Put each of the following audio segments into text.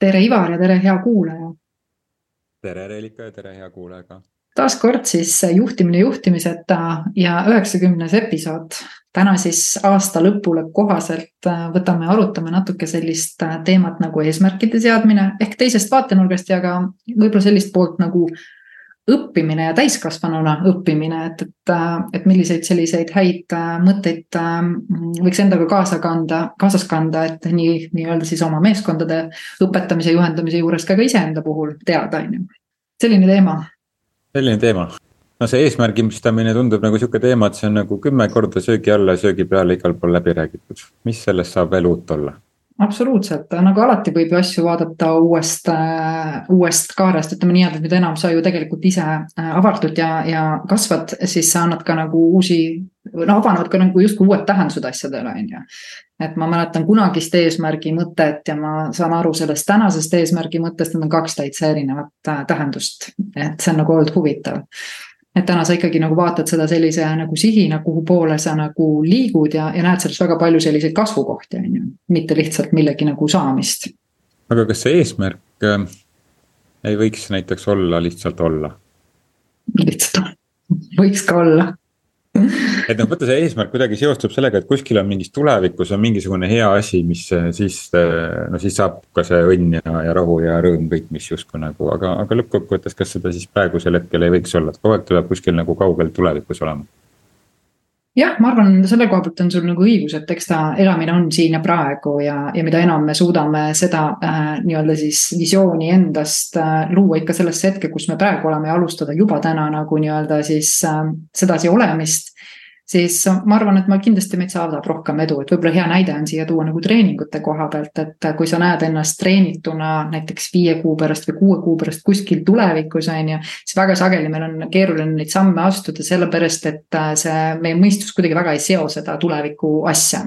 tere, Ivar ja tere, hea kuulaja. tere, Reelika ja tere, hea kuulaja ka. taas kord siis juhtimine juhtimiseta ja üheksakümnes episood. täna siis aasta lõpule kohaselt äh, võtame, arutame natuke sellist äh, teemat nagu eesmärkide seadmine ehk teisest vaatenurgast ja ka võib-olla sellist poolt nagu õppimine ja täiskasvanuna õppimine, et, et, et milliseid selliseid häid äh, mõtteid äh, võiks endaga kaasa kanda, kaasas kanda, et nii, nii-öelda siis oma meeskondade õpetamise, juhendamise juures ka, ka iseenda puhul teada, on ju. selline teema. selline teema. no see eesmärgistamine tundub nagu sihuke teema, et see on nagu kümme korda söögi alla ja söögi peale igal pool läbi räägitud. mis sellest saab veel uut olla? Absoluutselt, nagu alati võib ju asju vaadata uuest, äh, uuest kaarest, ütleme nii, et mida enam sa ju tegelikult ise äh, avardud ja, ja kasvad, siis sa annad ka nagu uusi, no avanevad ka nagu justkui uued tähendused asjadele, on ju. et ma mäletan kunagist eesmärgi mõtet ja ma saan aru sellest tänasest eesmärgi mõttest, need on kaks täitsa erinevat äh, tähendust, et see on nagu olnud huvitav et täna sa ikkagi nagu vaatad seda sellise nagu sihina, kuhu poole sa nagu liigud ja, ja näed selles väga palju selliseid kasvukohti, on ju. mitte lihtsalt millegi nagu saamist. aga kas see eesmärk äh, ei võiks näiteks olla lihtsalt olla? lihtsalt, võiks ka olla et noh, vaata see eesmärk kuidagi seostub sellega, et kuskil on mingis tulevikus on mingisugune hea asi, mis eh, siis. Eh, no siis saab ka see õnn ja, ja rahu ja rõõm kõik, mis justkui nagu, aga, aga lõppkokkuvõttes, kas seda siis praegusel hetkel ei võiks olla, et kogu aeg tuleb kuskil nagu kaugel tulevikus olema jah, ma arvan, selle koha pealt on sul nagu õigus, et eks ta elamine on siin ja praegu ja, ja mida enam me suudame seda äh, nii-öelda siis visiooni endast äh, luua ikka sellesse hetke, kus me praegu oleme ja alustada juba täna nagu nii-öelda siis äh, sedasi olemist siis ma arvan, et ma kindlasti meid saadab rohkem edu, et võib-olla hea näide on siia tuua nagu treeningute koha pealt, et kui sa näed ennast treenituna näiteks viie kuu pärast või kuue kuu pärast kuskil tulevikus, on ju. siis väga sageli meil on keeruline neid samme astuda, sellepärast et äh, see, meie mõistus kuidagi väga ei seo seda tuleviku asja.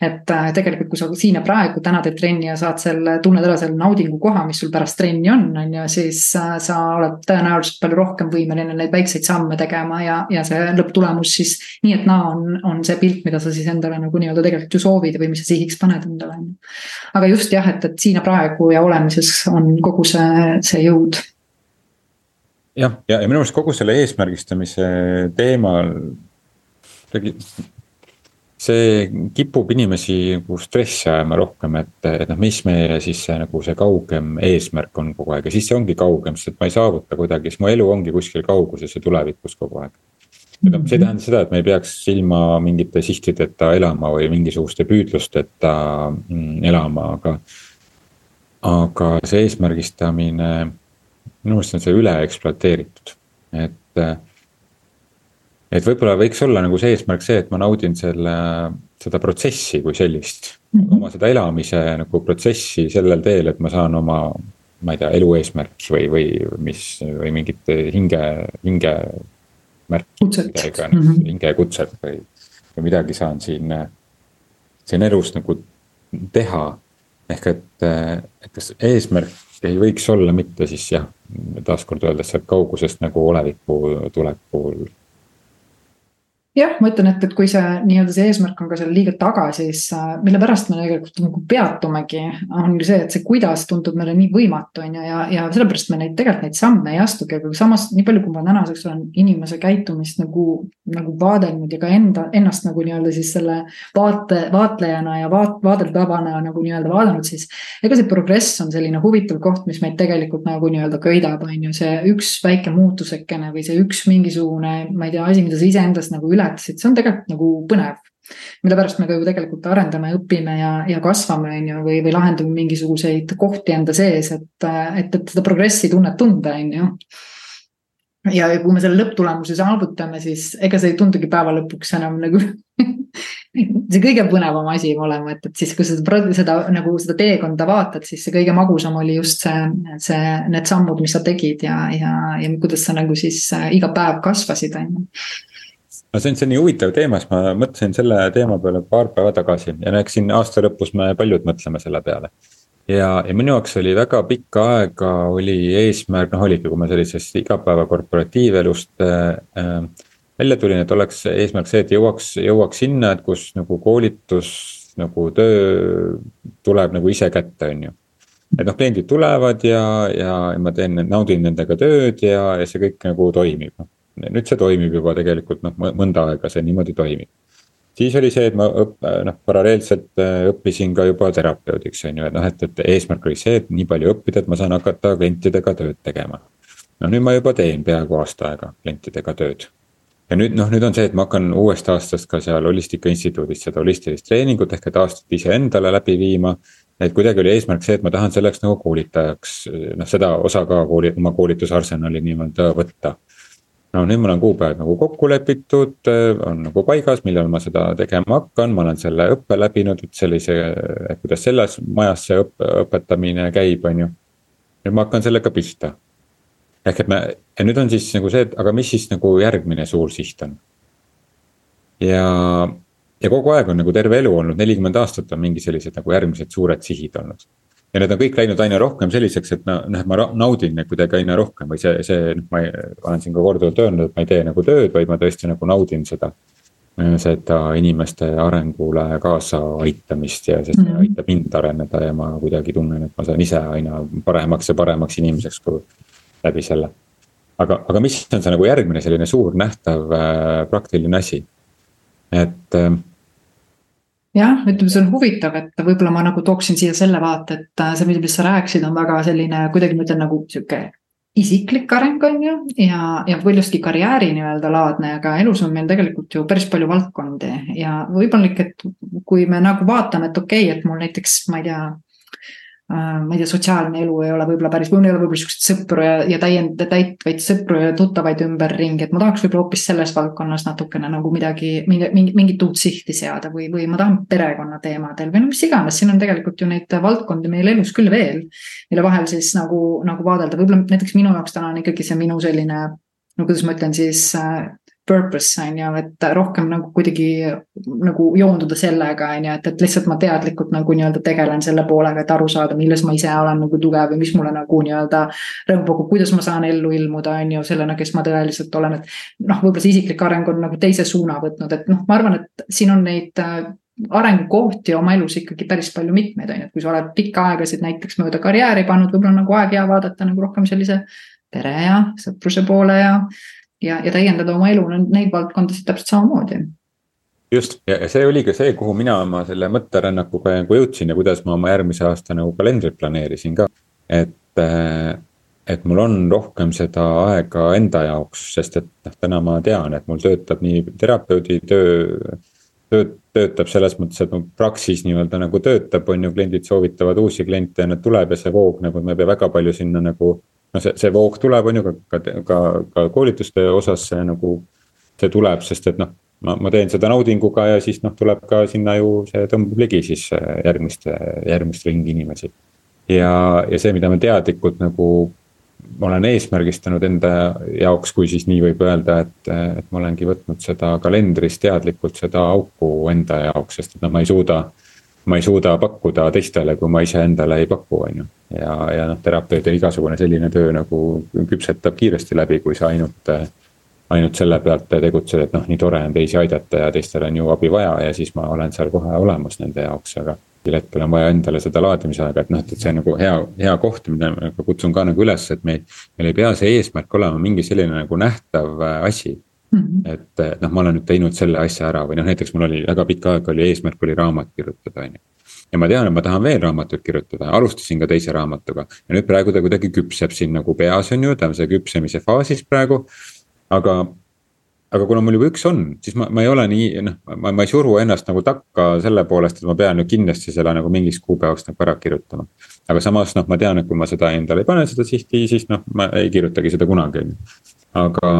et äh, tegelikult, kui sa siin ja praegu täna teed trenni ja saad selle, tunned ära selle naudingu koha, mis sul pärast trenni on, on ju, siis äh, sa oled tõenäoliselt palju rohkem võimeline neid väikseid samme tegema ja, ja see lõpptulemus siis nii et naa on, on see pilt, mida sa siis endale nagu nii-öelda tegelikult ju soovid või mis sa sihiks paned endale, on ju. aga just jah, et, et siin ja praegu ja olemises on kogu see, see jõud. jah, ja, ja minu arust kogu selle eesmärgistamise teemal see kipub inimesi nagu stressi ajama rohkem, et, et noh, mis meie siis see nagu see kaugem eesmärk on kogu aeg ja siis see ongi kaugem, sest et ma ei saavuta kuidagi, siis mu elu ongi kuskil kauguses ja tulevikus kogu aeg ega see ei tähenda seda, et me ei peaks ilma mingite sihtideta elama või mingisuguste püüdlusteta mm, elama, aga. aga see eesmärgistamine, minu meelest on see üle ekspluateeritud, et. et võib-olla võiks olla nagu see eesmärk see, et ma naudin selle, seda protsessi kui sellist mm. -hmm. oma seda elamise nagu protsessi sellel teel, et ma saan oma ma ei tea, elu eesmärki või, või mis või mingit hinge, hinge märkidega mm -hmm. hingekutset või, või midagi saan siin, siin elus nagu teha. ehk et, et kas eesmärk ei võiks olla mitte siis jah, taaskord öeldes sealt kaugusest nagu oleviku tulekul jah, ma ütlen, et, et kui see nii-öelda see eesmärk on ka seal liiga taga, siis äh, mille pärast me tegelikult nagu peatumegi, on see, et see kuidas tundub meile nii võimatu, on ju, ja, ja sellepärast me neid tegelikult neid samme ei astugi, aga samas nii palju, kui ma tänaseks olen inimese käitumist nagu, nagu vaadelnud ja ka enda, ennast nagu nii-öelda siis selle vaate, vaatlejana ja vaat-, vaadeldavana nagu nii-öelda vaadanud, siis. ega see progress on selline huvitav koht, mis meid tegelikult nagu nii-öelda köidab, on ju, see üks väike muutusekene või see üks mingisugune, ma ei tea, asi, mida sa iseendast nagu üle ületasid, see on tegelikult nagu põnev. mille pärast me ka ju tegelikult arendame, õpime ja, ja kasvame, on ju, või, või lahendame mingisuguseid kohti enda sees, et, et, et seda progressi tunnet tunda, on ju ja kui me selle lõpptulemuse saavutame, siis ega see ei tundugi päeva lõpuks enam nagu see kõige põnevam asi olema, et, et siis, kui seda, seda nagu seda teekonda vaatad, siis see kõige magusam oli just see, see, need sammud, mis sa tegid ja, ja, ja kuidas sa nagu siis äh, iga päev kasvasid, on ju no see on, see on nii huvitav teema, sest ma mõtlesin selle teema peale paar päeva tagasi ja no eks siin aasta lõpus me paljud mõtleme selle peale. ja, ja minu jaoks oli väga pikka aega oli eesmärk, noh oligi, kui ma sellisest igapäeva korporatiivelust äh, äh, välja tulin, et oleks eesmärk see, et jõuaks, jõuaks sinna, et kus nagu koolitus nagu töö tuleb nagu ise kätte, on ju et noh, kliendid tulevad ja, ja ma teen, naudin nendega tööd ja, ja see kõik nagu toimib, noh. Nüüd see toimib juba tegelikult noh, mõnda aega see niimoodi toimib. siis oli see, et ma õpp-, noh paralleelselt äh, õppisin ka juba terapeudiks on ju, et noh, et, et eesmärk oli see, et nii palju õppida, et ma saan hakata klientidega tööd tegema. no nüüd ma juba teen peaaegu aasta aega klientidega tööd ja nüüd noh, nüüd on see, et ma hakkan uuest aastast ka seal Holistika Instituudis seda holistilist treeningut ehk et aastat iseendale läbi viima. et kuidagi oli eesmärk see, et ma tahan selleks nagu koolitajaks, noh seda osa ka kooli, oma koolitusarsenali nii-öelda võtta. No nüüd mul on kuupäevad nagu kokku lepitud, on nagu paigas, millal ma seda tegema hakkan, ma olen selle õppe läbinud, et sellise, kuidas selles majas see õppe, õpetamine käib, on ju. nüüd ma hakkan sellega pihta ehk et me, ja nüüd on siis nagu see, et aga mis siis nagu järgmine suur siht on. ja, ja kogu aeg on nagu terve elu olnud, nelikümmend aastat on mingi sellised nagu järgmised suured sihid olnud. Ja need on kõik läinud aina rohkem selliseks, et noh, noh, et ma naudin kuidagi aina rohkem või see, see, noh, ma olen siin ka korduvalt öelnud, et ma ei tee nagu tööd, vaid ma tõesti nagu naudin seda seda inimeste arengule kaasa aitamist ja sest see mm -hmm. aitab mind areneda ja ma kuidagi tunnen, et ma saan ise aina paremaks ja paremaks inimeseks, kui läbi selle. aga, aga mis on see nagu järgmine selline suur nähtav äh, praktiline asi, et äh, jah, ütleme, see on huvitav, et võib-olla ma nagu tooksin siia selle vaate, et äh, see, millest sa rääkisid, on väga selline kuidagi ma ütlen nagu sihuke isiklik areng on ju ja, ja paljuski karjääri nii-öelda laadne, aga elus on meil tegelikult ju päris palju valdkondi. Ja võib-olla ikka, et kui me nagu vaatame, et okei okay,, et mul näiteks, ma ei tea ma ei tea, sotsiaalne elu ei ole võib-olla päris, mul ei ole võib-olla siukseid sõpru ja, ja täiend-, täitvaid sõpru ja tuttavaid ümberringi, et ma tahaks võib-olla hoopis selles valdkonnas natukene nagu midagi, mingi, mingit uut sihti seada või, või ma tahan perekonna teemadel või no mis iganes, siin on tegelikult ju neid valdkondi meil elus küll veel. mille vahel siis nagu, nagu vaadelda, võib-olla näiteks minu jaoks täna on ikkagi see minu selline no kuidas ma ütlen siis äh, purpose on ju, et rohkem nagu kuidagi nagu joonduda sellega on ju, et, et lihtsalt ma teadlikult nagu nii-öelda tegelen selle poolega, et aru saada, milles ma ise olen nagu tugev või mis mulle nagu nii-öelda rõõmu pakub, kuidas ma saan ellu ilmuda, on ju, sellena, kes ma tõeliselt olen, et. noh, võib-olla see isiklik areng on nagu teise suuna võtnud, et noh, ma arvan, et siin on neid äh, arengukohti oma elus ikkagi päris palju mitmeid, on ju, et kui sa oled pikka aegasid näiteks mööda karjääri pannud, võib-olla on nagu aeg hea vaadata nagu rohkem sellise pere ja sõpruse poole ja ja, ja täiendada oma elu neid valdkondasid täpselt samamoodi just ja, see oli ka see, kuhu mina oma selle mõtterännakuga nagu jõudsin ja kuidas ma oma järgmise aasta nagu kalendrit planeerisin ka. et, äh, et mul on rohkem seda aega enda jaoks, sest et noh, täna ma tean, et mul töötab nii terapeudi töö. tööd, töötab selles mõttes, et mu praksis nii-öelda nagu töötab, on ju, kliendid soovitavad uusi kliente ja need tuleb ja see voog nagu, ma ei pea väga palju sinna nagu no see, see voog tuleb, on ju, ka, ka, ka, ka koolituste osas see nagu, see tuleb, sest et noh, ma, ma teen seda naudinguga ja siis noh, tuleb ka sinna ju, see tõmbab ligi siis järgmist, järgmist ringi inimesi. ja, ja see, mida ma teadlikult nagu olen eesmärgistanud enda jaoks, kui siis nii võib öelda, et, et ma olengi võtnud seda kalendris teadlikult seda auku enda jaoks, sest et noh, ma ei suuda ma ei suuda pakkuda teistele, kui ma iseendale ei paku, on ju. ja, ja noh, terapeudil igasugune selline töö nagu küpsetab kiiresti läbi, kui sa ainult, ainult selle pealt tegutsed, et noh, nii tore on teisi aidata ja teistel on ju abi vaja ja siis ma olen seal kohe olemas nende jaoks, aga mingil hetkel on vaja endale seda laadimise aega, et noh, et, et see on nagu hea, hea koht, mida ma kutsun ka nagu üles, et meil. meil ei pea see eesmärk olema mingi selline nagu nähtav asi Mm -hmm. et noh, ma olen nüüd teinud selle asja ära või noh, näiteks mul oli väga pikka aega oli eesmärk oli raamat kirjutada, on ju. ja ma tean, et ma tahan veel raamatuid kirjutada, alustasin ka teise raamatuga ja nüüd praegu ta kuidagi küpseb siin nagu peas on ju, ta on see küpsemise faasis praegu. aga, aga kuna mul juba üks on, siis ma, ma ei ole nii noh, ma, ma ei suru ennast nagu takka selle poolest, et ma pean nüüd kindlasti selle nagu mingiks kuupäevaks nagu ära kirjutama. aga samas noh, ma tean, et kui ma seda endale ei pane, seda sihti, siis noh, ma ei kirjutagi seda kunagi, on ju. aga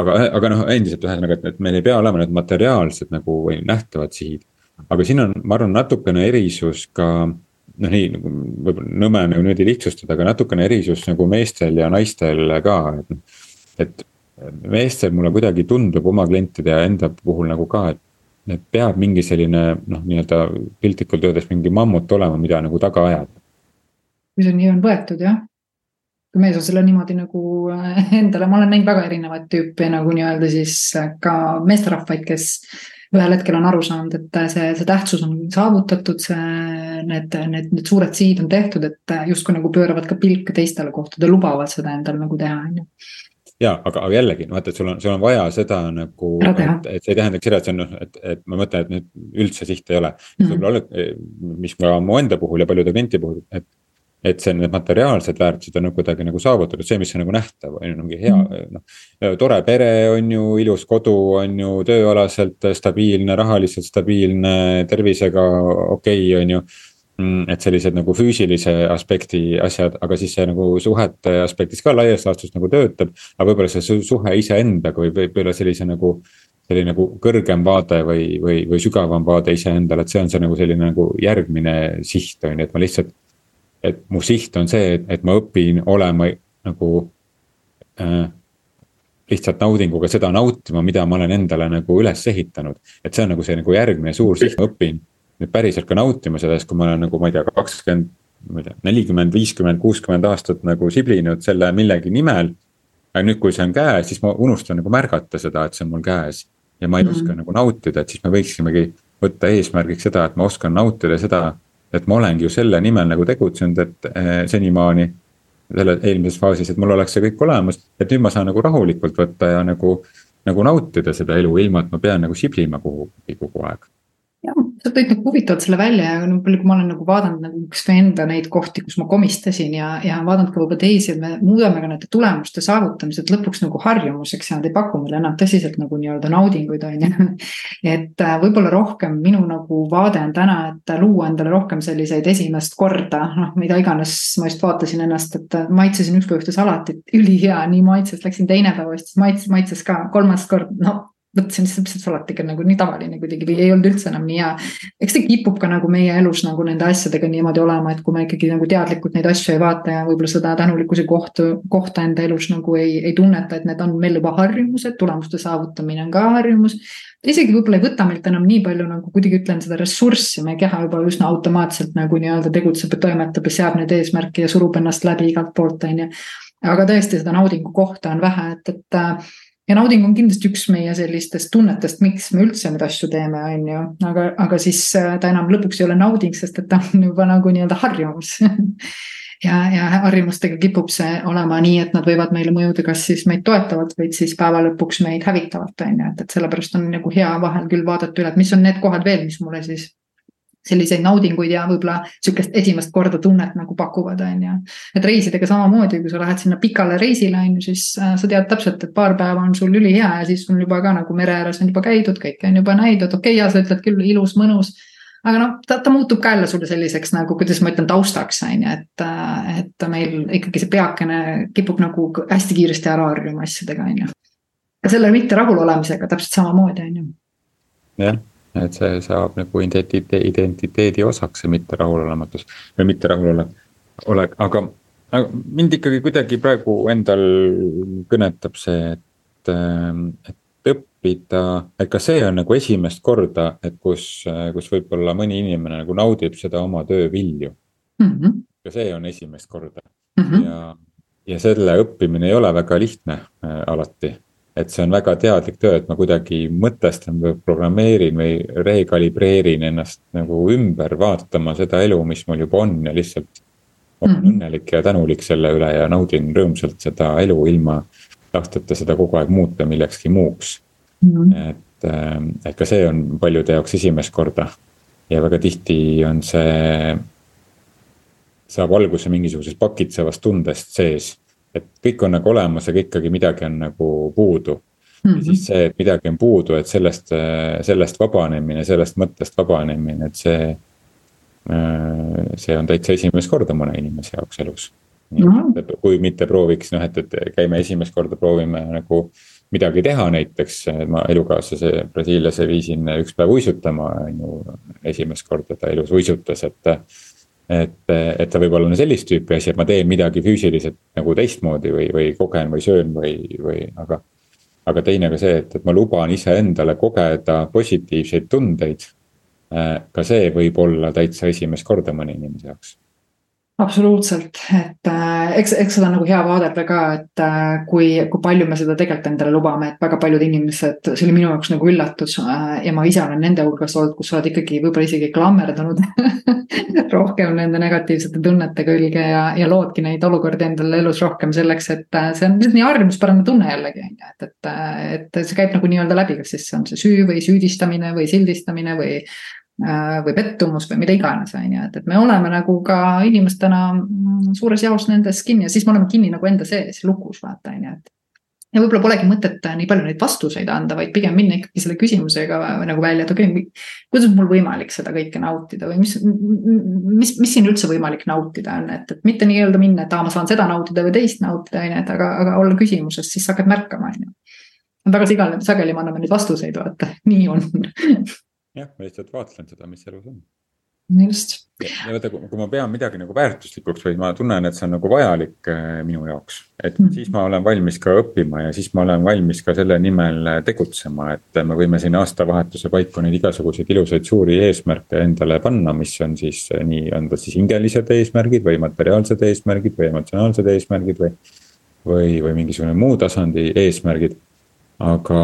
aga, aga noh, endiselt ühesõnaga, et, et meil ei pea olema need materiaalsed nagu või nähtavad sihid. aga siin on, ma arvan, natukene erisus ka noh, nii nagu võib-olla nõme nagu niimoodi lihtsustada, aga natukene erisus nagu meestel ja naistel ka, et. et meestel mulle kuidagi tundub oma klientide ja enda puhul nagu ka, et. et peab mingi selline noh, nii-öelda piltlikult öeldes mingi mammut olema, mida nagu taga ajada. kui see nii on võetud jah mees on selle niimoodi nagu äh, endale, ma olen näinud väga erinevat tüüpi nagu nii-öelda siis äh, ka meesterahvaid, kes ühel hetkel on aru saanud, et äh, see, see tähtsus on saavutatud, see need, need, need suured sihid on tehtud, et justkui nagu pööravad ka pilke teistele kohtadele, lubavad seda endal nagu teha, on ju ja aga, aga jällegi noh, vaata, et sul on, sul on vaja seda nagu, et, et see ei tähendaks seda, et see on noh, et, et ma mõtlen, et nüüd üldse sihti ei ole mm. -hmm. võib-olla mis ka mu enda puhul ja paljude klienti puhul, et et see, need materiaalsed väärtused on nagu kuidagi nagu saavutatud, see, mis on nagu nähtav, on ju, ongi hea mm., noh. tore pere on ju, ilus kodu on ju, tööalaselt stabiilne, rahaliselt stabiilne, tervisega okei okay,, on ju mm, et sellised nagu füüsilise aspekti asjad, aga siis see nagu suhete aspektis ka laias laastus nagu töötab. aga võib-olla see suhe iseendaga või võib-olla sellise nagu, selline nagu kõrgem vaade või, või, või sügavam vaade iseendale, et see on see nagu selline nagu järgmine siht on ju, et ma lihtsalt et mu siht on see, et, et ma õpin olema nagu äh, lihtsalt naudinguga seda nautima, mida ma olen endale nagu üles ehitanud. et see on nagu see nagu järgmine suur siht, ma õpin nüüd päriselt ka nautima seda, sest kui ma olen nagu, ma ei tea, kakskümmend, ma ei tea, nelikümmend, viiskümmend, kuuskümmend aastat nagu siblinud selle millegi nimel. aga nüüd, kui see on käes, siis ma unustan nagu märgata seda, et see on mul käes. ja ma ei mm -hmm. oska nagu nautida, et siis me võiksimegi võtta eesmärgiks seda, et ma oskan nautida seda et ma olengi ju selle nimel nagu tegutsenud, et eh, senimaani. selle eelmises faasis, et mul oleks see kõik olemas, et nüüd ma saan nagu rahulikult võtta ja nagu, nagu nautida seda elu, ilma et ma pean nagu siblima kuhugi kogu aeg jah, sa tõid nagu huvitavalt selle välja ja no palju, kui ma olen nagu vaadanud nagu kasvõi enda neid kohti, kus ma komistasin ja, ja vaadanud ka võib-olla teisi, et me muudame ka nende tulemuste saavutamised lõpuks nagu harjumuseks ja nad ei paku meile enam tõsiselt nagu nii-öelda naudinguid, on ju. et äh, võib-olla rohkem minu nagu vaade on täna, et luua endale rohkem selliseid esimest korda, noh, mida iganes, ma just vaatasin ennast, et äh, maitsesin ükskord ühte salatit, ülihea, nii maitses, läksin teine päev, siis maitses, maitses ka kolmas kord, no et see salatiga nagu nii tavaline kuidagi või ei olnud üldse enam nii hea. eks see kipub ka nagu meie elus nagu nende asjadega niimoodi olema, et kui me ikkagi nagu teadlikult neid asju ei vaata ja võib-olla seda tänulikkuse kohta, kohta enda elus nagu ei, ei tunneta, et need on meil juba harjumused, tulemuste saavutamine on ka harjumus. isegi võib-olla ei võta meilt enam nii palju nagu kuidagi ütlen seda ressurssi, meie keha juba üsna automaatselt nagu nii-öelda tegutseb ja toimetab ja seab neid eesmärke ja surub ennast läbi igalt poolt, on ju. aga tõesti, seda naudingu kohta on vähe, et, et ja nauding on kindlasti üks meie sellistest tunnetest, miks me üldse neid asju teeme, on ju, aga, aga siis äh, ta enam lõpuks ei ole nauding, sest et ta on juba nagu nii-öelda harjumus. Ja, ja harjumustega kipub see olema nii, et nad võivad meile mõjuda kas siis meid toetavalt, vaid siis päeva lõpuks meid hävitavalt, on ju, et, et sellepärast on nagu hea vahel küll vaadata üle, et mis on need kohad veel, mis mulle siis selliseid naudinguid ja võib-olla sihukest esimest korda tunnet nagu pakuvad, on ju. et reisidega samamoodi, kui sa lähed sinna pikale reisile, on ju, siis äh, sa tead täpselt, et paar päeva on sul ülihea ja siis on juba ka nagu mere ääres on juba käidud, kõike on juba näidud, okei okay,, ja sa ütled küll ilus, mõnus. aga noh, ta, ta muutub ka jälle sulle selliseks nagu, kuidas ma ütlen, taustaks on ju, et, äh, et meil ikkagi see peakene kipub nagu hästi kiiresti ära harjuma asjadega, on ju. ja selle mitte rahulolemisega täpselt samamoodi, on ju. jah et see saab nagu identiteedi, identiteedi osaks, see mitte rahulolematus või mitte rahulolek, olek, aga, aga mind ikkagi kuidagi praegu endal kõnetab see, et, ähm, et õppida, et ka see on nagu esimest korda, et kus, kus võib-olla mõni inimene nagu naudib seda oma töö vilju mm. -hmm. ja see on esimest korda mm -hmm. ja, ja selle õppimine ei ole väga lihtne äh, alati et see on väga teadlik töö, et ma kuidagi mõtestan või programmeerin või rekalibreerin ennast nagu ümber vaatama seda elu, mis mul juba on ja lihtsalt. olen mm. õnnelik ja tänulik selle üle ja naudin rõõmsalt seda elu ilma tahteta seda kogu aeg muuta millekski muuks mm.. et, ähm, et ka see on paljude jaoks esimest korda ja väga tihti on see. saab alguse mingisugusest pakitsevast tundest sees et kõik on nagu olemas, aga ikkagi midagi on nagu puudu mm. -hmm. ja siis see, et midagi on puudu, et sellest, sellest vabanemine, sellest mõttest vabanemine, et see. see on täitsa esimest korda mõne inimese jaoks elus. Mm -hmm. kui mitte prooviks noh, et, et käime esimest korda, proovime nagu midagi teha, näiteks ma elukaaslase Brasiiliasse viisin üks päev uisutama, on ju. esimest korda ta elus uisutas, et et, et ta võib olla sellist tüüpi asi, et ma teen midagi füüsiliselt nagu teistmoodi või, või kogen või söön või, või aga. aga teine ka see, et, et ma luban iseendale kogeda positiivseid tundeid. ka see võib olla täitsa esimest korda mõne inimese jaoks. Absoluutselt, et äh, eks, eks seda on nagu hea vaadelda ka, et äh, kui, kui palju me seda tegelikult endale lubame, et väga paljud inimesed, see oli minu jaoks nagu üllatus äh, ja ma ise olen nende hulgas olnud, kus sa oled ikkagi võib-olla isegi klammerdunud rohkem nende negatiivsete tunnete külge ja, ja loodki neid olukordi endale elus rohkem selleks, et see on nii harjumuspärane tunne jällegi on ju, et, et, et see käib nagu nii-öelda läbi, kas siis see on see süü või süüdistamine või sildistamine või Äh, või pettumus või mida iganes, on ju, et, et me oleme nagu ka inimestena mm, suures jaos nendes kinni ja siis me oleme kinni nagu enda sees lukus, vaata, on ju, et. ja võib-olla polegi mõtet nii palju neid vastuseid anda, vaid pigem minna ikkagi selle küsimusega nagu välja, et okei okay,, kuidas mul võimalik seda kõike nautida või mis, mis, mis siin üldse võimalik nautida on, et, et mitte nii-öelda minna, et aa, ma saan seda nautida või teist nautida, on ju, et aga, aga olla küsimuses, siis sa hakkad märkama, on ju. väga sigale, sageli me anname neid vastuseid, vaata, nii on jah, ma lihtsalt vaatlen seda, mis elus on. just. ja vaata, kui ma pean midagi nagu väärtuslikuks või ma tunnen, et see on nagu vajalik äh, minu jaoks. et mm -hmm. siis ma olen valmis ka õppima ja siis ma olen valmis ka selle nimel äh, tegutsema, et me võime siin aastavahetuse paiku neid igasuguseid ilusaid suuri eesmärke endale panna, mis on siis äh, nii, on ta siis hingelised eesmärgid või materiaalsed eesmärgid või emotsionaalsed eesmärgid või. või, või mingisugune muu tasandi eesmärgid, aga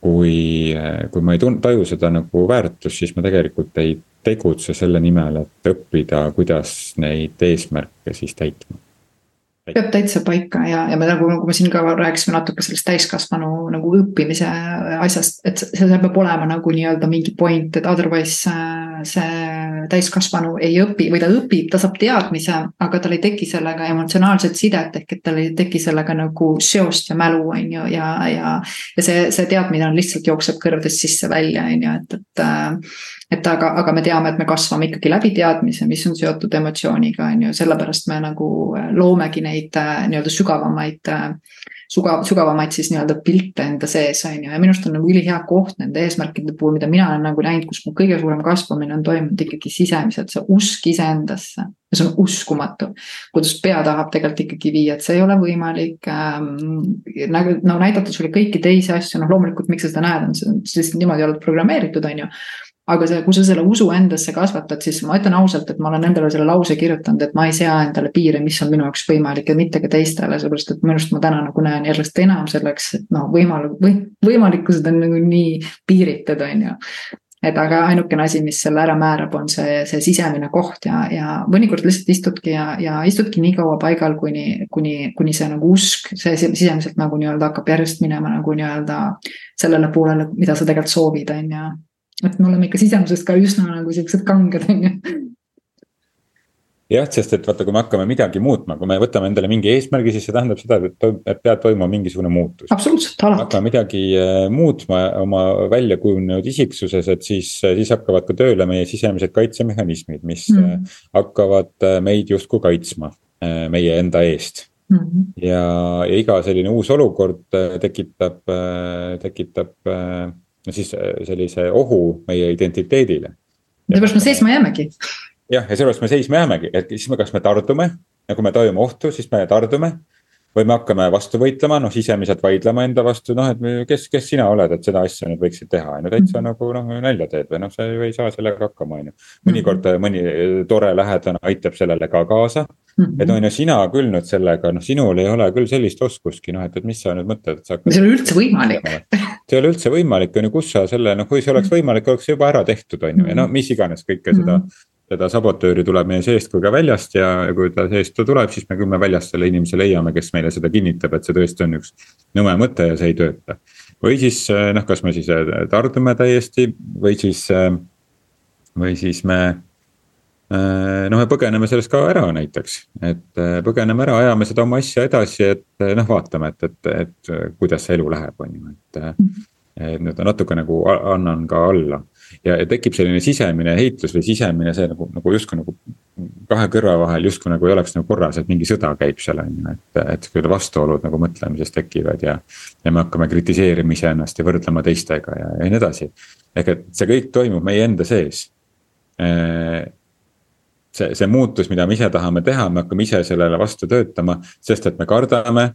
kui, kui ma ei tun-, taju seda nagu väärtust, siis ma tegelikult ei tegutse selle nimel, et õppida, kuidas neid eesmärke siis täitma. peab täitsa paika ja, ja me nagu, nagu me siin ka rääkisime natuke sellest täiskasvanu nagu õppimise asjast, et see peab olema nagu nii-öelda mingi point, et otherwise see täiskasvanu ei õpi või ta õpib, ta saab teadmise, aga tal ei teki sellega emotsionaalset sidet ehk et tal ei teki sellega nagu seost ja mälu, on ju, ja, ja. ja see, see teadmine on lihtsalt jookseb kõrvadest sisse-välja, on ju, et, et. et aga, aga me teame, et me kasvame ikkagi läbi teadmise, mis on seotud emotsiooniga, on ju, sellepärast me nagu loomegi neid nii-öelda sügavamaid sügav, sügavamaid siis nii-öelda pilte enda sees, on ju, ja minu arust on nagu ülihea koht nende eesmärkide puhul, mida mina olen nagu näinud, kus mu kõige suurem kasvamine on toimunud ikkagi sisemiselt, see usk iseendasse. ja see on uskumatu, kuidas pea tahab tegelikult ikkagi viia, et see ei ole võimalik ähm,. nagu no näidata sulle kõiki teisi asju, noh loomulikult, miks sa seda näed, on see, sa lihtsalt niimoodi oled programmeeritud, on ju aga see, kui sa selle usu endasse kasvatad, siis ma ütlen ausalt, et ma olen endale selle lause kirjutanud, et ma ei sea endale piire, mis on minu jaoks võimalik ja mitte ka teistele, sellepärast et minu arust ma täna nagu näen järjest enam selleks, et noh, võimal- või võimalikkused on nagu nii piiritud, on ju. Et aga ainukene asi, mis selle ära määrab, on see, see sisemine koht ja, ja mõnikord lihtsalt istudki ja, ja istudki nii kaua paigal, kuni, kuni, kuni see nagu usk, see sisemiselt nagu nii-öelda hakkab järjest minema nagu nii-öelda sellele poolele, mida sa tegelikult soovid, on ju et me oleme ikka sisemusest ka üsna nagu siuksed kanged, on ju jah, sest et vaata, kui me hakkame midagi muutma, kui me võtame endale mingi eesmärgi, siis see tähendab seda, et, et peab toimuma mingisugune muutus. absoluutselt, alati. hakkame midagi äh, muutma oma välja kujunenud isiksuses, et siis, siis hakkavad ka tööle meie sisemised kaitsemehhanismid, mis mm. hakkavad äh, meid justkui kaitsma meie enda eest mm. -hmm. ja, ja iga selline uus olukord tekitab, tekitab siis äh, sellise ohu meie identiteedile. seepärast me seisma jäämegi. jah, ja sellepärast me seisma jäämegi, et siis me, kas me tardume ja kui me tajume ohtu, siis me tardume. või me hakkame vastu võitlema, noh sisemiselt vaidlema enda vastu, noh, et kes, kes sina oled, et seda asja nüüd võiksid teha, on ju, täitsa mm nagu noh nalja teed või noh, sa ju ei saa sellega hakkama, on ju. mõnikord mhm. mõni tore lähedane aitab sellele ka kaasa et on ju sina küll nüüd sellega, noh, sinul ei ole küll sellist oskustki, noh, et, et mis sa nüüd mõtled, et sa hakkad. see ei ole üldse võimalik see ei ole üldse võimalik, on ju, kus sa selle, noh, kui see oleks võimalik, oleks see juba ära tehtud, on ju, ja no mis iganes kõike seda mm. -hmm seda sabotööri tuleb meie seest kui ka väljast ja, ja kui ta seest tuleb, siis me küll me väljast selle inimese leiame, kes meile seda kinnitab, et see tõesti on üks nõme mõte ja see ei tööta. või siis noh, kas me siis tardume täiesti või siis, või siis me noh, me põgeneme sellest ka ära näiteks, et äh, põgeneme ära, ajame seda oma asja edasi, et äh, noh, vaatame, et, et, et kuidas see elu läheb, on ju, et. et nüüd natuke nagu annan ka alla ja, ja tekib selline sisemine heitlus või sisemine see nagu, nagu justkui nagu. kahe kõrva vahel justkui nagu ei oleks nagu korras, et mingi sõda käib seal on ju, et, et küll vastuolud nagu mõtlemises tekivad ja. ja me hakkame kritiseerima iseennast ja võrdlema teistega ja, ja nii edasi. ehk et see kõik toimub meie enda sees see, see muutus, mida me ise tahame teha, me hakkame ise sellele vastu töötama, sest et me kardame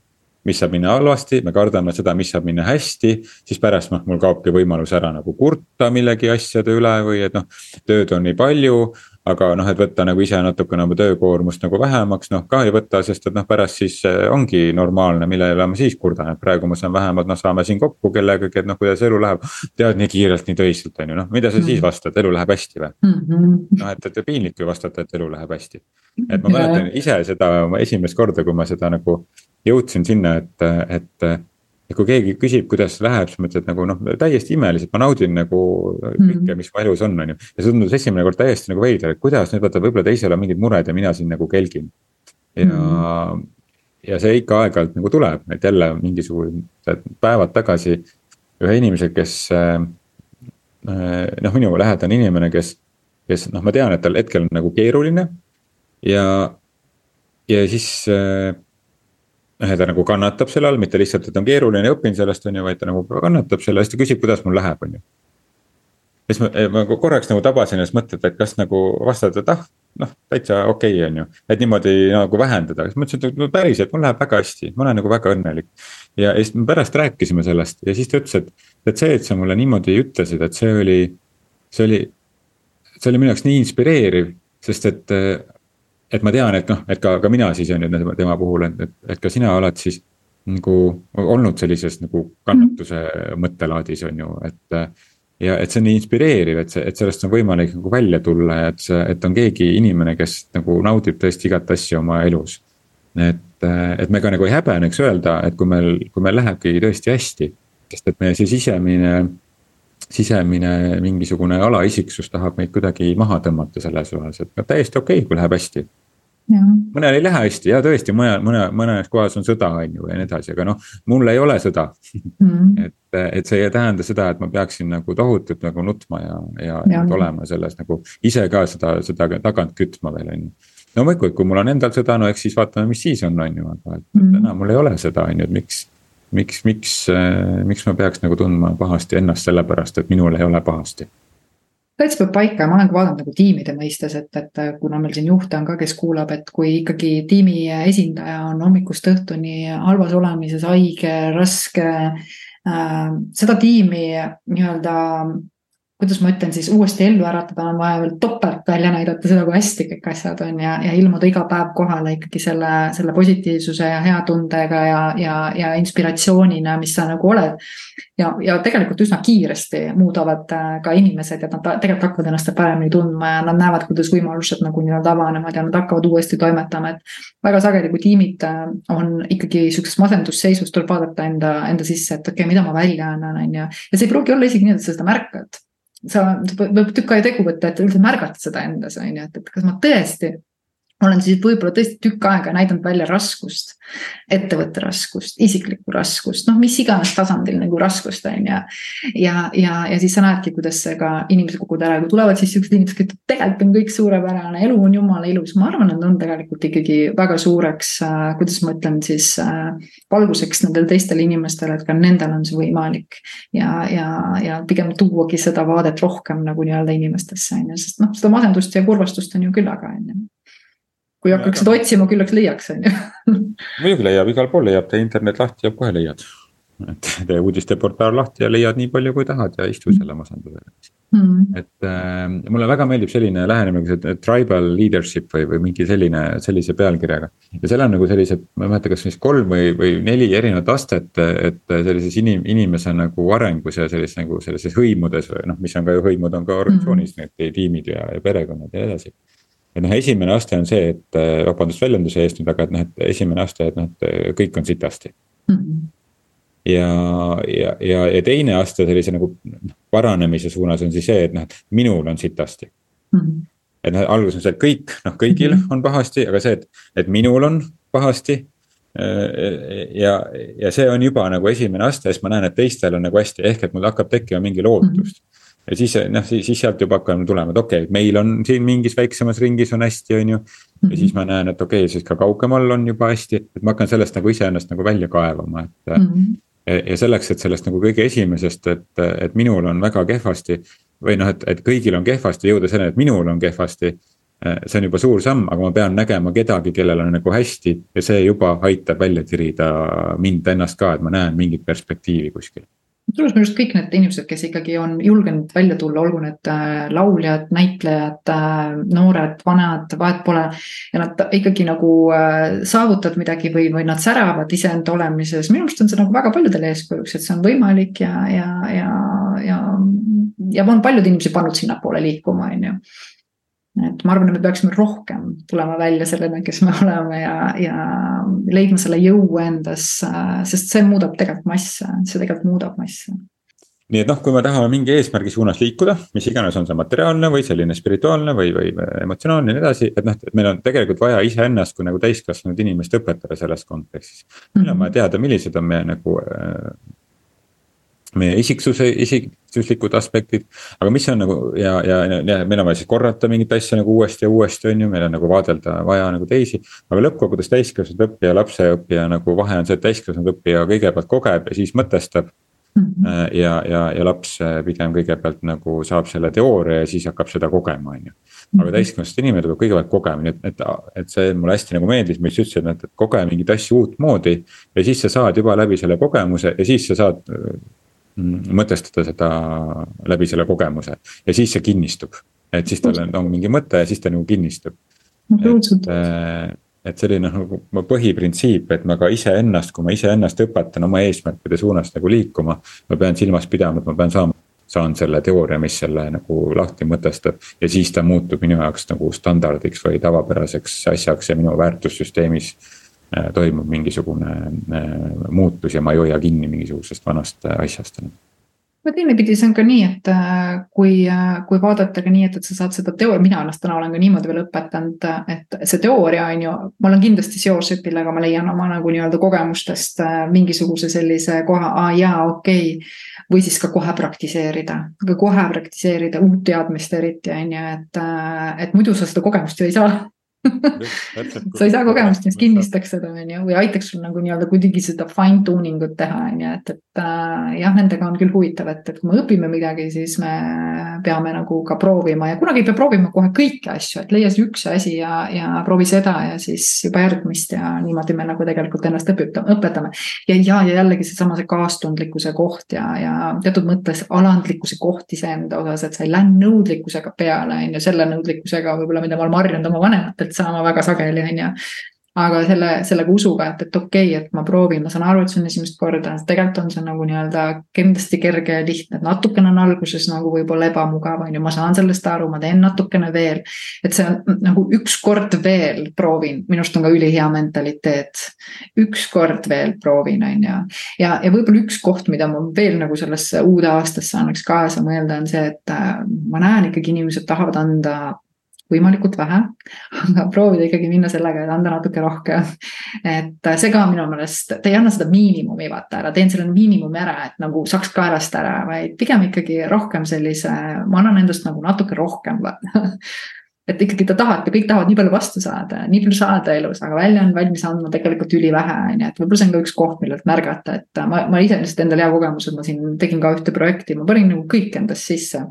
mis saab minna halvasti, me kardame seda, mis saab minna hästi, siis pärast noh, mul kaobki võimalus ära nagu kurta millegi asjade üle või et noh, tööd on nii palju. Aga noh, et võtta nagu ise natukene oma töökoormust nagu vähemaks, noh ka ei võta, sest et noh, pärast siis ongi normaalne, mille üle ma siis kurdan, et praegu ma saan vähemalt noh, saame siin kokku kellegagi, et noh, kuidas elu läheb. tead nii kiirelt, nii töiselt on ju, noh, mida sa mm. siis vastad, elu läheb hästi või mm? -hmm. noh, et, et piinlik ju vastata, et elu läheb hästi. et ma mäletan ise seda esimest korda, kui ma seda nagu jõudsin sinna, et, et ja kui keegi küsib, kuidas läheb, siis mõtled nagu noh, täiesti imeliselt, ma naudin nagu kõike, mhm. mis mu elus on, on ju. ja see tundus esimene kord täiesti nagu veider, et kuidas nüüd vaata, võib-olla teisel on mingid mured ja mina siin nagu kelgin. ja mm., ja see ikka aeg-ajalt nagu tuleb, et jälle mingisugused päevad tagasi ühe inimesega, kes. Äh, noh, minu lähedane inimene, kes, kes noh, ma tean, et tal hetkel on nagu keeruline ja, ja siis äh, ta nagu kannatab selle all, mitte lihtsalt, et on keeruline, õpin sellest, on ju, vaid ta nagu kannatab selle eest ja küsib, kuidas mul läheb, on ju. siis ma, ma korraks nagu tabasin ennast mõtet, et kas nagu vastata, et ah, noh, täitsa okei okay,, on ju. et niimoodi nagu vähendada, siis mõtlesin, et no päriselt, mul läheb väga hästi, ma olen nagu väga õnnelik. ja, ja siis me pärast rääkisime sellest ja siis ta ütles, et, et see, et sa mulle niimoodi ütlesid, et see oli, see oli, see oli minu jaoks nii inspireeriv, sest et et ma tean, et noh, et ka, ka mina siis on ju tema puhul, et, et, et ka sina oled siis nagu olnud sellises nagu kannatuse mm. mõttelaadis on ju, et. ja et see on nii inspireeriv, et see, et sellest on võimalik nagu välja tulla ja et see, et on keegi inimene, kes nagu naudib tõesti igat asja oma elus. et, et me ka nagu ei häbeneks öelda, et kui meil, kui meil lähebki tõesti hästi, sest et meie see sisemine sisemine mingisugune alaisiksus tahab meid kuidagi maha tõmmata selles osas, et no täiesti okei okay,, kui läheb hästi. mõnel ei lähe hästi ja tõesti, mõne, mõne, mõnes kohas on sõda, on ju, ja nii edasi, aga noh, mul ei ole sõda. Mm.. et, et see ei tähenda seda, et ma peaksin nagu tohutult nagu nutma ja, ja, ja olema selles nagu ise ka seda, seda tagant kütma veel, on ju. Loomulikult, kui mul on endal sõda, no eks siis vaatame, mis siis on, on ju, aga et mm. täna mul ei ole seda, on ju, et miks miks, miks, äh, miks ma peaks nagu tundma pahasti ennast sellepärast, et minul ei ole pahasti? täitsa peab paika ja ma olen ka vaadanud nagu tiimide mõistes, et, et kuna meil siin juhte on ka, kes kuulab, et kui ikkagi tiimi esindaja on hommikust õhtuni halvas olemises, haige, raske äh,. seda tiimi nii-öelda kuidas ma ütlen siis uuesti ellu äratada, on vaja veel topelt välja näidata seda, kui hästi kõik asjad on ja, ja ilmuda iga päev kohale ikkagi selle, selle positiivsuse ja hea tundega ja, ja, ja inspiratsioonina, mis sa nagu oled. ja, ja tegelikult üsna kiiresti muudavad äh, ka inimesed ja nad tegelikult hakkavad ennast paremini tundma ja nad näevad, kuidas võimalused nagu nii-öelda avanevad ja nad hakkavad uuesti toimetama, et. väga sageli, kui tiimid äh, on ikkagi sihukeses masendusseisus, tuleb vaadata enda, enda sisse, et okei okay,, mida ma välja annan, on ju. ja see ei pruugi olla isegi nii, et sa seda märkad sa, võib tükk aega tegu võtta, et üldse märgata seda endas, on ju, et, et kas ma tõesti olen siis võib-olla tõesti tükk aega näidanud välja raskust, ettevõtte raskust, isiklikku raskust, noh, mis iganes tasandil nagu raskust on ju. ja, ja, ja siis sa näedki, kuidas see ka inimesed kukuvad ära, kui tulevad siis siuksed inimesed, kes ütlevad, tegelikult on kõik suurepärane, elu on jumala ilus, ma arvan, et on tegelikult ikkagi väga suureks äh,, kuidas ma ütlen siis äh,. valguseks nendele teistele inimestele, et ka nendel on see võimalik. ja, ja, ja pigem tuuagi seda vaadet rohkem nagu nii-öelda inimestesse on ju, sest noh, seda masendust ja kurvastust on ju küllaga on ju kui hakkaksid otsima, küllaks leiaks, on ju. muidugi leiab, igal pool leiab, tee internet lahti ja kohe leiad. et tee uudisteportaal lahti ja leiad nii palju, kui tahad ja istu selle masendusega mm.. et äh, mulle väga meeldib selline lähenemine, tribal leadership või, või mingi selline, sellise pealkirjaga. ja seal on nagu sellised, ma ei mäleta, kas siis kolm või, või neli erinevat astet, et sellises inim-, inimese nagu arengus ja sellises nagu sellises hõimudes või noh, mis on ka ju hõimud on ka organisatsioonis mm. need tiimid ja, ja perekonnad ja nii edasi et noh, esimene aste on see, et vabandust väljenduse eest nüüd, aga et noh, et esimene aste, et noh, et äh, kõik on sitasti mm. -hmm. ja, ja, ja, ja teine aste sellise nagu paranemise suunas on siis see, et noh, et minul on sitasti mm. -hmm. et noh, alguses on see, et kõik, noh, kõigil mm -hmm. on pahasti, aga see, et, et minul on pahasti äh, ja, ja see on juba nagu esimene aste, siis ma näen, et teistel on nagu hästi, ehk et mul hakkab tekkima mingi lootust mm. -hmm ja siis noh, siis sealt juba hakkame tulema, et okei okay,, meil on siin mingis väiksemas ringis on hästi, on ju. ja mhm. siis ma näen, et okei okay,, siis ka kaugemal on juba hästi, et ma hakkan sellest nagu iseennast nagu välja kaevama, et mm. -hmm. ja, ja selleks, et sellest nagu kõige esimesest, et, et minul on väga kehvasti. või noh, et, et kõigil on kehvasti, jõuda selleni, et minul on kehvasti. see on juba suur samm, aga ma pean nägema kedagi, kellel on nagu hästi ja see juba aitab välja tirida mind ennast ka, et ma näen mingit perspektiivi kuskil minu arust kõik need inimesed, kes ikkagi on julgenud välja tulla, olgu need äh, lauljad, näitlejad, äh, noored, vanad, vahet pole. ja nad ikkagi nagu äh, saavutavad midagi või, või nad säravad iseenda olemises, minu arust on see nagu väga paljudele eeskujuks, et see on võimalik ja, ja, ja, ja. ja on paljud inimesi pannud sinnapoole liikuma, on ju et ma arvan, et me peaksime rohkem tulema välja sellena, kes me oleme ja, ja leidma selle jõu endas, sest see muudab tegelikult masse, see tegelikult muudab masse nii et noh, kui me tahame mingi eesmärgi suunas liikuda, mis iganes on see materiaalne või selline spirituaalne või, või emotsionaalne ja nii edasi, et noh, et meil on tegelikult vaja iseennast kui nagu täiskasvanud inimest õpetada selles kontekstis. meil on vaja teada, millised on meie nagu äh, meie isiksuse, isiksuslikud aspektid. aga mis on nagu ja, ja, ja meil on vaja siis korrata mingit asja nagu uuesti ja uuesti, on ju, meil on nagu vaadelda vaja nagu teisi. aga lõppkokkuvõttes täiskasvanud õppija, lapse õppija nagu vahe on see, et täiskasvanud õppija kõigepealt kogeb ja siis mõtestab. Mm -hmm. ja, ja, ja laps pigem kõigepealt nagu saab selle teooria ja siis hakkab seda kogema, on ju. aga mhm. täiskasvanud inimene peab kõigepealt kogema, nii et, et, et see mulle hästi nagu meeldis, mis sa ütlesid, et, et koge mingeid asju uutmoodi. ja siis sa saad juba läbi selle kogemuse ja siis sa saad mõtestada seda läbi selle kogemuse ja siis see kinnistub. et siis tal on mingi mõte ja siis ta nagu kinnistub. et, äh, et selline nagu põhiprintsiip, et ma ka iseennast, kui ma iseennast õpetan oma eesmärkide suunas nagu liikuma. ma pean silmas pidama, et ma pean saama, saan selle teooria, mis selle nagu lahti mõtestab. ja siis ta muutub minu jaoks nagu standardiks või tavapäraseks asjaks ja minu väärtussüsteemis toimub mingisugune äh, muutus ja ma ei hoia kinni mingisugusest vanast äh, asjast no teinepidi see on ka nii, et kui, kui vaadata ka nii, et, et sa saad seda teooria, mina ennast täna olen ka niimoodi veel õpetanud, et see teooria on ju, ma olen kindlasti seos õpilaga, ma leian oma nagu nii-öelda kogemustest mingisuguse sellise koha, aa jaa, okei okay. või siis ka kohe praktiseerida, aga kohe praktiseerida uut teadmist eriti on ju, et, et muidu sa seda kogemust ju ei saa sa ei saa kogemust, mis kinnistaks seda, on ju, või aitaks sul nagu nii-öelda kuidagi seda fine tuning ut teha, on ju, et, et äh, jah, nendega on küll huvitav, et, et kui me õpime midagi, siis me peame nagu ka proovima ja kunagi ei pea proovima kohe kõiki asju, et leia see üks asi ja, ja proovi seda ja siis juba järgmist ja niimoodi me nagu tegelikult ennast õpetame, õpetame. ja, ja, ja jällegi seesama see kaastundlikkuse koht ja, ja teatud mõttes alandlikkuse koht iseenda osas, et sa ei lähe nõudlikkusega peale, on ju, selle nõudlikkusega võib-olla, mida ma olen harjunud oma vanematelt saama väga sageli, on ju aga selle, sellega usuga, et, et okei okay,, et ma proovin, ma saan aru, et see on esimest korda, tegelikult on see nagu nii-öelda kindlasti kerge ja lihtne, et natukene on alguses nagu võib-olla ebamugav, on ju, ma saan sellest aru, ma teen natukene veel. et see on nagu üks kord veel proovin, minu arust on ka ülihea mentaliteet. üks kord veel proovin, on ju. ja, ja võib-olla üks koht, mida ma veel nagu sellesse uude aastasse annaks kaasa mõelda, on see, et äh, ma näen ikkagi inimesed tahavad anda võimalikult vähe, aga proovida ikkagi minna sellega, et anda natuke rohkem. et see ka minu meelest, ta ei anna seda miinimumi vaata ära, teen selle miinimumi ära, et nagu saaks kaelast ära, vaid pigem ikkagi rohkem sellise, ma annan endast nagu natuke rohkem et ikkagi ta tahab ja kõik tahavad nii palju vastu saada, nii palju saada elus, aga välja on valmis andma tegelikult ülivähe, on ju, et võib-olla see on ka üks koht, millelt märgata, et ma, ma iseenesest endal hea kogemus, et ma siin tegin ka ühte projekti, ma panin nagu kõik endast sisse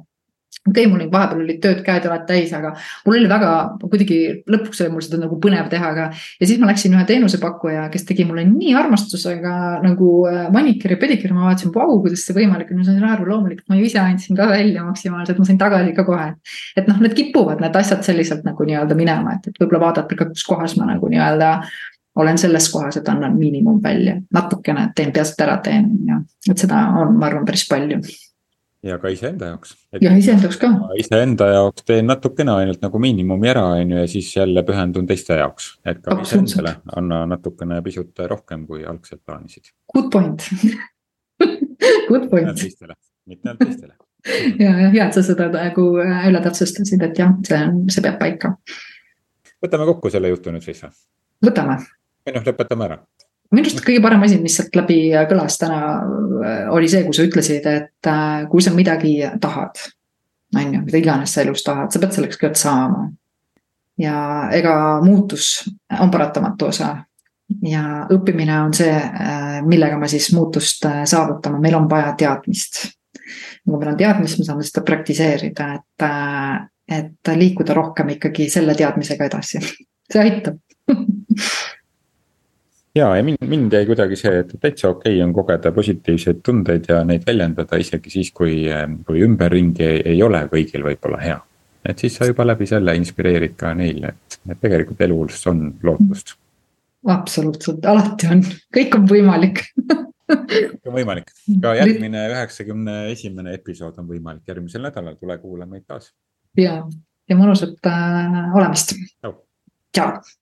okei okay,, mul vahepeal olid tööd käed-jalad täis, aga mul oli väga kuidagi lõpuks oli mul seda nagu põnev teha ka. ja siis ma läksin ühe teenusepakkuja, kes tegi mulle nii armastusega nagu äh, maniküür ja pediküür, ma vaatasin, vau, kuidas see võimalik on, ma sain aru, loomulikult ma ju ise andsin ka välja maksimaalselt, ma sain tagasi ka kohe. et noh, need kipuvad need asjad selliselt nagu nii-öelda minema, et, et võib-olla vaadata ka, kus kohas ma nagu nii-öelda olen selles kohas, et annan miinimum välja, natukene teen peast ära teen, et seda on, ma arvan, päris palju ja ka iseenda jaoks. ja iseenda jaoks ka. iseenda jaoks teen natukene ainult nagu miinimumi ära, on ju, ja siis jälle pühendun teiste jaoks. et ka iseendale anna natukene pisut rohkem, kui algselt plaanisid. Good point Good point. mitte ainult teistele ja, ja hea, et sa seda nagu üle täpsustasid, et jah, see on, see peab paika. võtame kokku selle jutu nüüd siis või? võtame. või noh, lõpetame ära minu arust kõige parem asi, mis sealt läbi kõlas täna, äh, oli see, kui sa ütlesid, et äh, kui sa midagi tahad, on ju, mida iganes sa elus tahad, sa pead selleks kõigepealt saama. ja ega muutus on paratamatu osa ja õppimine on see, äh, millega me siis muutust saavutame, meil on vaja teadmist. kui meil on teadmist, me saame seda praktiseerida, et, et liikuda rohkem ikkagi selle teadmisega edasi, see aitab ja, ja mind, mind jäi kuidagi see, et täitsa okei okay on kogeda positiivseid tundeid ja neid väljendada isegi siis, kui, kui ümberringi ei, ei ole kõigil võib-olla hea. et siis sa juba läbi selle inspireerid ka neile, et, et tegelikult elus on lootust. absoluutselt, alati on, kõik on võimalik kõik on võimalik, ka järgmine üheksakümne esimene episood on võimalik järgmisel nädalal, tule kuula meid taas. ja, ja mõnusat äh, olemist. tšau.